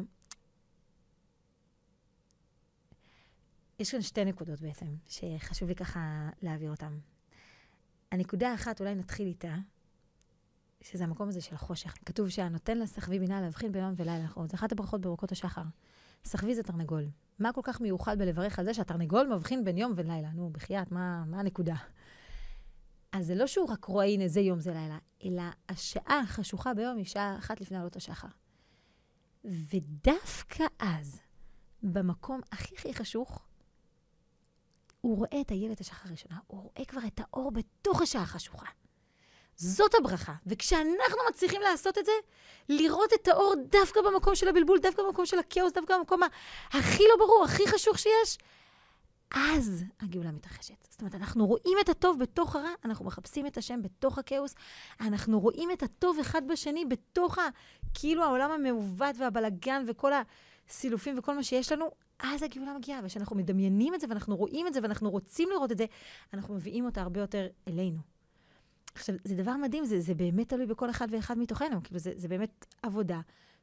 יש כאן שתי נקודות בעצם, שחשוב לי ככה להעביר אותן. הנקודה האחת, אולי נתחיל איתה, שזה המקום הזה של החושך. כתוב שהנותן לסחבי בינה להבחין ביום ולילה. זה אחת הברכות בברכות השחר. סחבי זה תרנגול. מה כל כך מיוחד בלברך על זה שהתרנגול מבחין בין יום ולילה? נו, בחייאת, מה, מה הנקודה? אז זה לא שהוא רק רואה, הנה, זה יום, זה לילה, אלא השעה החשוכה ביום היא שעה אחת לפני עלות השחר. ודווקא אז, במקום הכי הכי חשוך, הוא רואה את איילת השחר הראשונה, הוא רואה כבר את האור בתוך השעה החשוכה. זאת הברכה. וכשאנחנו מצליחים לעשות את זה, לראות את האור דווקא במקום של הבלבול, דווקא במקום של הכאוס, דווקא במקום הכי לא ברור, הכי חשוך שיש, אז הגאולה מתרחשת. זאת אומרת, אנחנו רואים את הטוב בתוך הרע, אנחנו מחפשים את השם בתוך הכאוס, אנחנו רואים את הטוב אחד בשני בתוך ה... כאילו העולם המעוות והבלגן וכל הסילופים וכל מה שיש לנו, אז הגאולה מגיעה. וכשאנחנו מדמיינים את זה ואנחנו רואים את זה ואנחנו רוצים לראות את זה, אנחנו מביאים אותה הרבה יותר אלינו. עכשיו, זה דבר מדהים, זה, זה באמת תלוי בכל אחד ואחד מתוכנו. כאילו, זה, זה באמת עבודה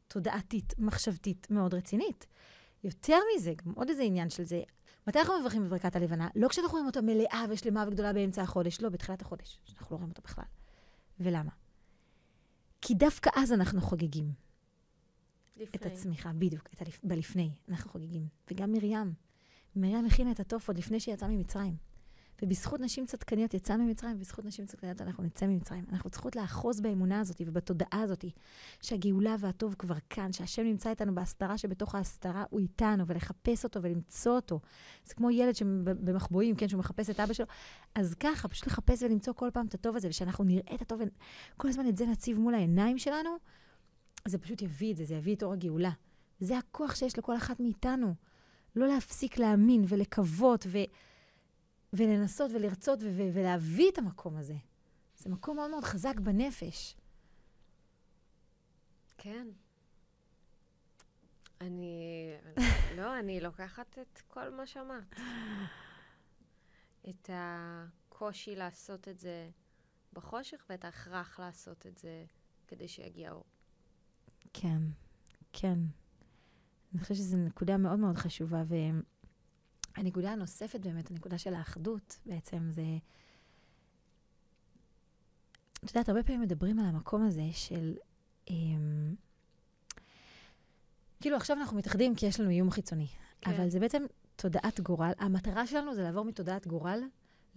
תודעתית, מחשבתית, מאוד רצינית. יותר מזה, גם עוד איזה עניין של זה, מתי אנחנו מברכים בברכת הלבנה? לא כשאנחנו רואים אותה מלאה ושלמה וגדולה באמצע החודש, לא, בתחילת החודש, שאנחנו לא רואים אותה בכלל. ולמה? כי דווקא אז אנחנו חוגגים. לפני. את הצמיחה, בדיוק, את הלפ... בלפני אנחנו חוגגים. וגם מרים. מרים הכינה את התוף עוד לפני שהיא יצאה ממצרים. ובזכות נשים צדקניות יצאנו ממצרים, ובזכות נשים צדקניות אנחנו נצא ממצרים. אנחנו צריכות לאחוז באמונה הזאת ובתודעה הזאת, שהגאולה והטוב כבר כאן, שהשם נמצא איתנו בהסתרה שבתוך ההסתרה הוא איתנו, ולחפש אותו ולמצוא אותו. זה כמו ילד שבמחבואים, כן, שהוא מחפש את אבא שלו. אז ככה, פשוט לחפש ולמצוא כל פעם את הטוב הזה, ושאנחנו נראה את הטוב, וכל הזמן את זה נציב מול העיניים שלנו, זה פשוט יביא את זה, זה יביא את אור הגאולה. זה הכוח שיש לכל אחת מאיתנו. לא להפסיק להאמין ולקוות ו... ולנסות ולרצות ו- ולהביא את המקום הזה. זה מקום מאוד מאוד חזק בנפש. כן. אני... לא, אני לוקחת את כל מה שאמרת. את הקושי לעשות את זה בחושך ואת ההכרח לעשות את זה כדי שיגיע אור. כן, כן. אני חושבת שזו נקודה מאוד מאוד חשובה, ו... הנקודה הנוספת באמת, הנקודה של האחדות בעצם, זה... את יודעת, הרבה פעמים מדברים על המקום הזה של... אמ, כאילו, עכשיו אנחנו מתאחדים כי יש לנו איום חיצוני. כן. אבל זה בעצם תודעת גורל. המטרה שלנו זה לעבור מתודעת גורל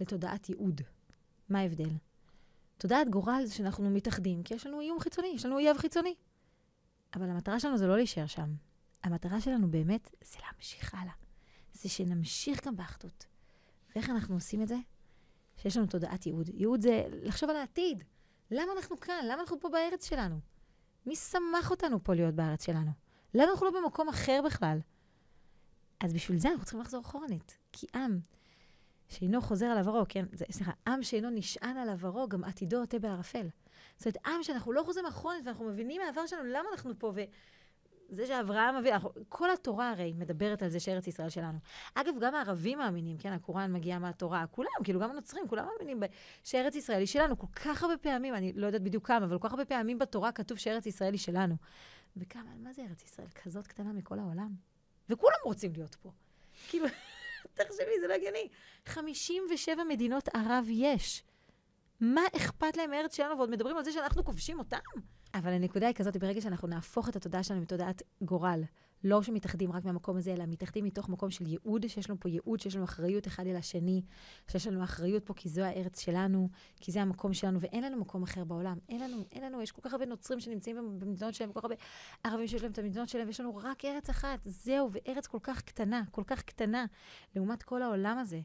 לתודעת ייעוד. מה ההבדל? תודעת גורל זה שאנחנו מתאחדים כי יש לנו איום חיצוני, יש לנו אויב חיצוני. אבל המטרה שלנו זה לא להישאר שם. המטרה שלנו באמת זה להמשיך הלאה. זה שנמשיך גם באחדות. ואיך אנחנו עושים את זה? שיש לנו תודעת ייעוד. ייעוד זה לחשוב על העתיד. למה אנחנו כאן? למה אנחנו פה בארץ שלנו? מי שמח אותנו פה להיות בארץ שלנו? למה אנחנו לא במקום אחר בכלל? אז בשביל זה אנחנו צריכים לחזור אחורנית. כי עם שאינו חוזר על עברו, כן, זה, סליחה, עם שאינו נשען על עברו, גם עתידו עוטה בערפל. זאת אומרת, עם שאנחנו לא חוזרים אחורנית ואנחנו מבינים מהעבר שלנו למה אנחנו פה, זה שאברהם אבי, כל התורה הרי מדברת על זה שארץ ישראל שלנו. אגב, גם הערבים מאמינים, כן, הקוראן מגיע מהתורה, כולם, כאילו, גם הנוצרים, כולם מאמינים שארץ ישראל היא שלנו. כל כך הרבה פעמים, אני לא יודעת בדיוק כמה, אבל כל כך הרבה פעמים בתורה כתוב שארץ ישראל היא שלנו. וכמה, מה זה ארץ ישראל? כזאת קטנה מכל העולם. וכולם רוצים להיות פה. כאילו, <laughs> תחשבי, זה לא הגיוני. 57 מדינות ערב יש. מה אכפת להם מארץ שלנו? ועוד מדברים על זה שאנחנו כובשים אותם. אבל הנקודה היא כזאת, ברגע שאנחנו נהפוך את התודעה שלנו מתודעת גורל, לא שמתאחדים רק מהמקום הזה, אלא מתאחדים מתוך מקום של ייעוד, שיש לנו פה ייעוד, שיש לנו אחריות אחד אל השני, שיש לנו אחריות פה כי זו הארץ שלנו, כי זה המקום שלנו, ואין לנו מקום אחר בעולם. אין לנו, אין לנו, יש כל כך הרבה נוצרים שנמצאים במדינות שלהם, כל כך הרבה ערבים שיש להם את המדינות שלהם, ויש לנו רק ארץ אחת, זהו, וארץ כל כך קטנה, כל כך קטנה, לעומת כל העולם הזה.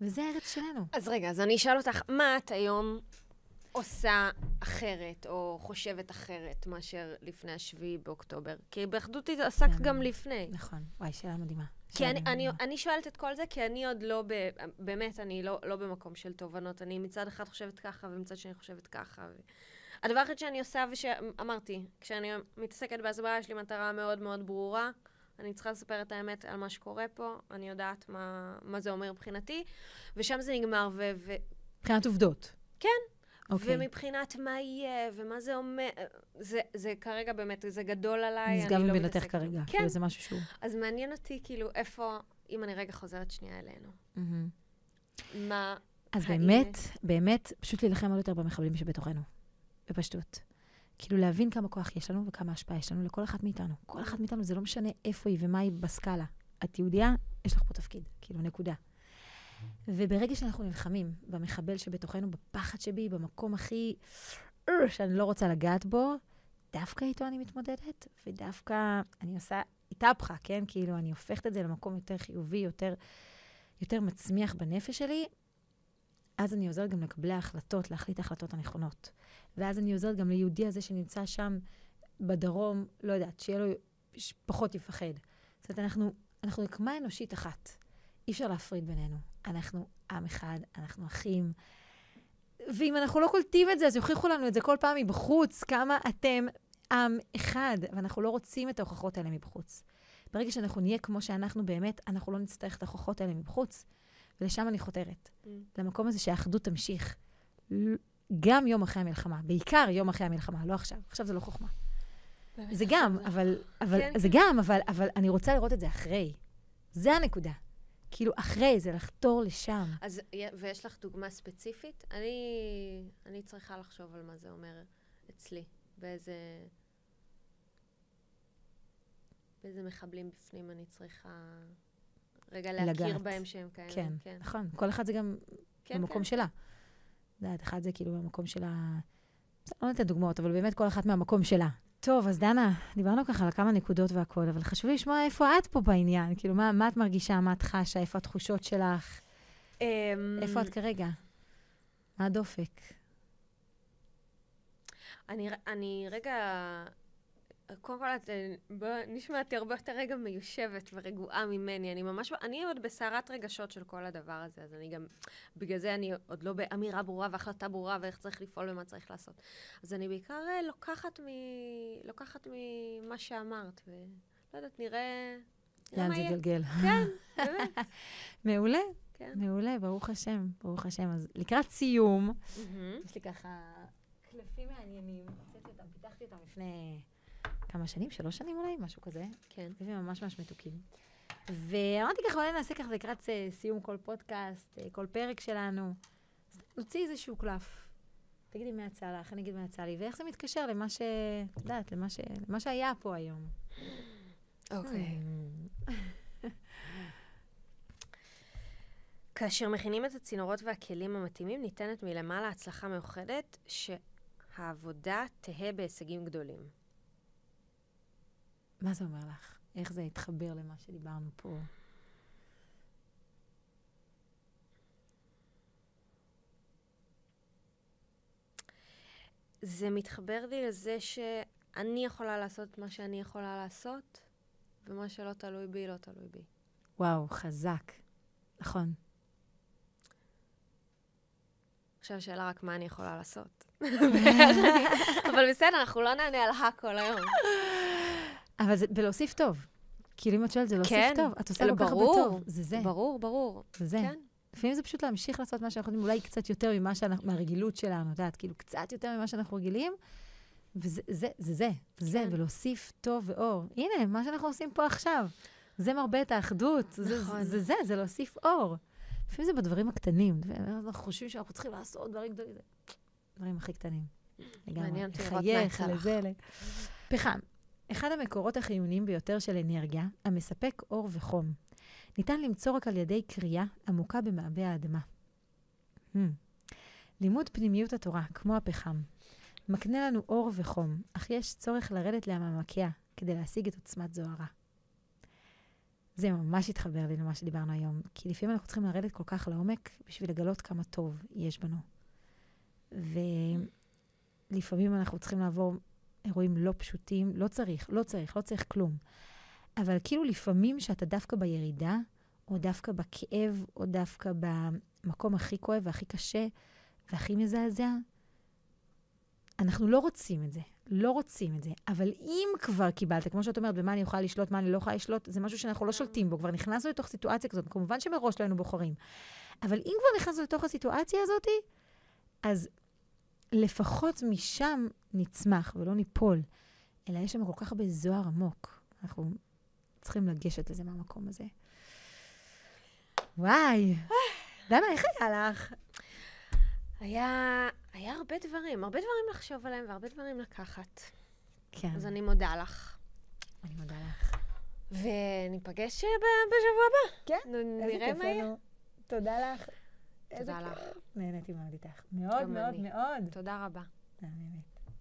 וזה הארץ שלנו. אז רגע, אז אני אשאל אותך, מה את היום עושה אחרת, או חושבת אחרת, מאשר לפני השביעי באוקטובר? כי באחדות עסקת כן. גם לפני. נכון. וואי, שאלה מדהימה. כי אני, אני, אני שואלת את כל זה, כי אני עוד לא, ב, באמת, אני לא, לא במקום של תובנות. אני מצד אחד חושבת ככה, ומצד שני חושבת ככה. ו... הדבר היחיד שאני עושה, ושאמרתי, כשאני מתעסקת בהסברה, יש לי מטרה מאוד מאוד ברורה. אני צריכה לספר את האמת על מה שקורה פה, אני יודעת מה, מה זה אומר מבחינתי, ושם זה נגמר, ו... מבחינת עובדות. כן. אוקיי. ומבחינת מה יהיה, ומה זה אומר, זה, זה כרגע באמת, זה גדול עליי, נשגב לא מבינתך כרגע, כן. כאילו זה משהו שהוא... אז מעניין אותי, כאילו, איפה, אם אני רגע חוזרת שנייה אלינו. Mm-hmm. מה... אז האם... באמת, באמת, פשוט להילחם עוד יותר במחבלים שבתוכנו, בפשטות. כאילו להבין כמה כוח יש לנו וכמה השפעה יש לנו לכל אחת מאיתנו. כל אחת מאיתנו, זה לא משנה איפה היא ומה היא בסקאלה. את יהודייה, יש לך פה תפקיד, כאילו, נקודה. וברגע שאנחנו נלחמים במחבל שבתוכנו, בפחד שבי, במקום הכי... אה, שאני לא רוצה לגעת בו, דווקא איתו אני מתמודדת, ודווקא אני עושה איתפחה, כן? כאילו, אני הופכת את זה למקום יותר חיובי, יותר, יותר מצמיח בנפש שלי, אז אני עוזרת גם לקבלי ההחלטות, להחליט ההחלטות הנכונות. ואז אני עוזרת גם ליהודי הזה שנמצא שם בדרום, לא יודעת, שיהיה לו, פחות יפחד. זאת אומרת, אנחנו, אנחנו נקמה אנושית אחת. אי אפשר להפריד בינינו. אנחנו עם אחד, אנחנו אחים. ואם אנחנו לא קולטים את זה, אז יוכיחו לנו את זה כל פעם מבחוץ, כמה אתם עם אחד, ואנחנו לא רוצים את ההוכחות האלה מבחוץ. ברגע שאנחנו נהיה כמו שאנחנו באמת, אנחנו לא נצטרך את ההוכחות האלה מבחוץ. ולשם אני חותרת. Mm. למקום הזה שהאחדות תמשיך. גם יום אחרי המלחמה, בעיקר יום אחרי המלחמה, לא עכשיו. עכשיו זה לא חוכמה. זה גם, אבל, אבל, כן, זה כן. גם, אבל, אבל אני רוצה לראות את זה אחרי. זה הנקודה. כאילו, אחרי זה, לחתור לשם. אז, ויש לך דוגמה ספציפית? אני, אני צריכה לחשוב על מה זה אומר אצלי. באיזה... באיזה מחבלים בפנים אני צריכה רגע להכיר לגעת. בהם שהם כאלה. כן, כן, נכון. כל אחד זה גם כן, במקום כן. שלה. את יודעת, אחד זה כאילו במקום שלה... לא נותנת דוגמאות, אבל באמת כל אחת מהמקום שלה. טוב, אז דנה, דיברנו ככה על כמה נקודות והכול, אבל חשוב לי לשמוע איפה את פה בעניין. כאילו, מה, מה את מרגישה, מה את חשה, איפה התחושות שלך? אמ, איפה את כרגע? מה הדופק? אני, אני רגע קודם כל, את נשמעתי הרבה יותר רגע מיושבת ורגועה ממני. אני ממש, אני עוד בסערת רגשות של כל הדבר הזה, אז אני גם, בגלל זה אני עוד לא באמירה ברורה והחלטה ברורה ואיך צריך לפעול ומה צריך לעשות. אז אני בעיקר אה, לוקחת, מ, לוקחת ממה שאמרת, ולא יודעת, נראה... לאן זה יתגלגל. <laughs> כן, באמת. <laughs> מעולה. כן. מעולה, ברוך השם, ברוך השם. אז לקראת סיום, יש לי ככה קלפים מעניינים, הוצאתי אותם, פיתחתי אותם לפני... כמה שנים? שלוש שנים אולי? משהו כזה. כן. זה ממש ממש מתוקים. ואמרתי ככה, אולי נעשה ככה לקראת אה, סיום כל פודקאסט, אה, כל פרק שלנו. נוציא איזשהו קלף. תגידי מה יצא לך, אני אגיד מה יצא לי, ואיך זה מתקשר למה ש... את יודעת, למה, ש... למה שהיה פה היום. אוקיי. <laughs> כאשר מכינים את הצינורות והכלים המתאימים, ניתנת מלמעלה הצלחה מאוחדת שהעבודה תהא בהישגים גדולים. מה זה אומר לך? איך זה התחבר למה שדיברנו פה? זה מתחבר לי לזה שאני יכולה לעשות מה שאני יכולה לעשות, ומה שלא תלוי בי, לא תלוי בי. וואו, חזק. נכון. עכשיו השאלה רק מה אני יכולה לעשות. <laughs> אבל בסדר, אנחנו לא נענה על הכל היום. אבל זה בלהוסיף טוב. כאילו, אם את שואלת, זה להוסיף כן. טוב. את עושה כל כך הרבה טוב. זה זה. ברור, ברור. זה זה. כן. לפעמים זה פשוט להמשיך לעשות מה שאנחנו יודעים, אולי קצת יותר ממה שאנחנו, מהרגילות שלנו, את יודעת, כאילו, קצת יותר ממה שאנחנו רגילים, וזה זה, זה, זה, כן. זה, ולהוסיף טוב ואור. הנה, מה שאנחנו עושים פה עכשיו. זה מרבה את האחדות. נכון. זה, זה, זה, זה להוסיף אור. לפעמים זה בדברים הקטנים. אנחנו חושבים שאנחנו צריכים לעשות דברים גדולים. דברים הכי קטנים. מעניין אותי לראות מה יצא לך. פחם. אחד המקורות החיוניים ביותר של אנרגיה, המספק אור וחום. ניתן למצוא רק על ידי קריאה עמוקה במעבה האדמה. Hmm. לימוד פנימיות התורה, כמו הפחם, מקנה לנו אור וחום, אך יש צורך לרדת לעממקיה כדי להשיג את עוצמת זוהרה. זה ממש התחבר לי למה שדיברנו היום, כי לפעמים אנחנו צריכים לרדת כל כך לעומק בשביל לגלות כמה טוב יש בנו. ולפעמים אנחנו צריכים לעבור אירועים לא פשוטים, לא צריך, לא צריך, לא צריך כלום. אבל כאילו לפעמים שאתה דווקא בירידה, או דווקא בכאב, או דווקא במקום הכי כואב והכי קשה והכי מזעזע, אנחנו לא רוצים את זה. לא רוצים את זה. אבל אם כבר קיבלת, כמו שאת אומרת, במה אני יכולה לשלוט, מה אני לא יכולה לשלוט, זה משהו שאנחנו לא שולטים בו. כבר נכנסנו לתוך סיטואציה כזאת. כמובן שמראש לא היינו בוחרים. אבל אם כבר נכנסנו לתוך הסיטואציה הזאת, אז לפחות משם נצמח ולא ניפול, אלא יש שם כל כך הרבה זוהר עמוק. אנחנו צריכים לגשת לזה מהמקום הזה. וואי, דנה, איך היה לך? היה, היה הרבה דברים, הרבה דברים לחשוב עליהם והרבה דברים לקחת. כן. אז אני מודה לך. אני מודה לך. וניפגש אה, בשבוע הבא. כן, נראה איזה כיף לנו. תודה לך. תודה לך. נהניתי מאוד איתך. מאוד מאוד מאוד. תודה רבה. באמת.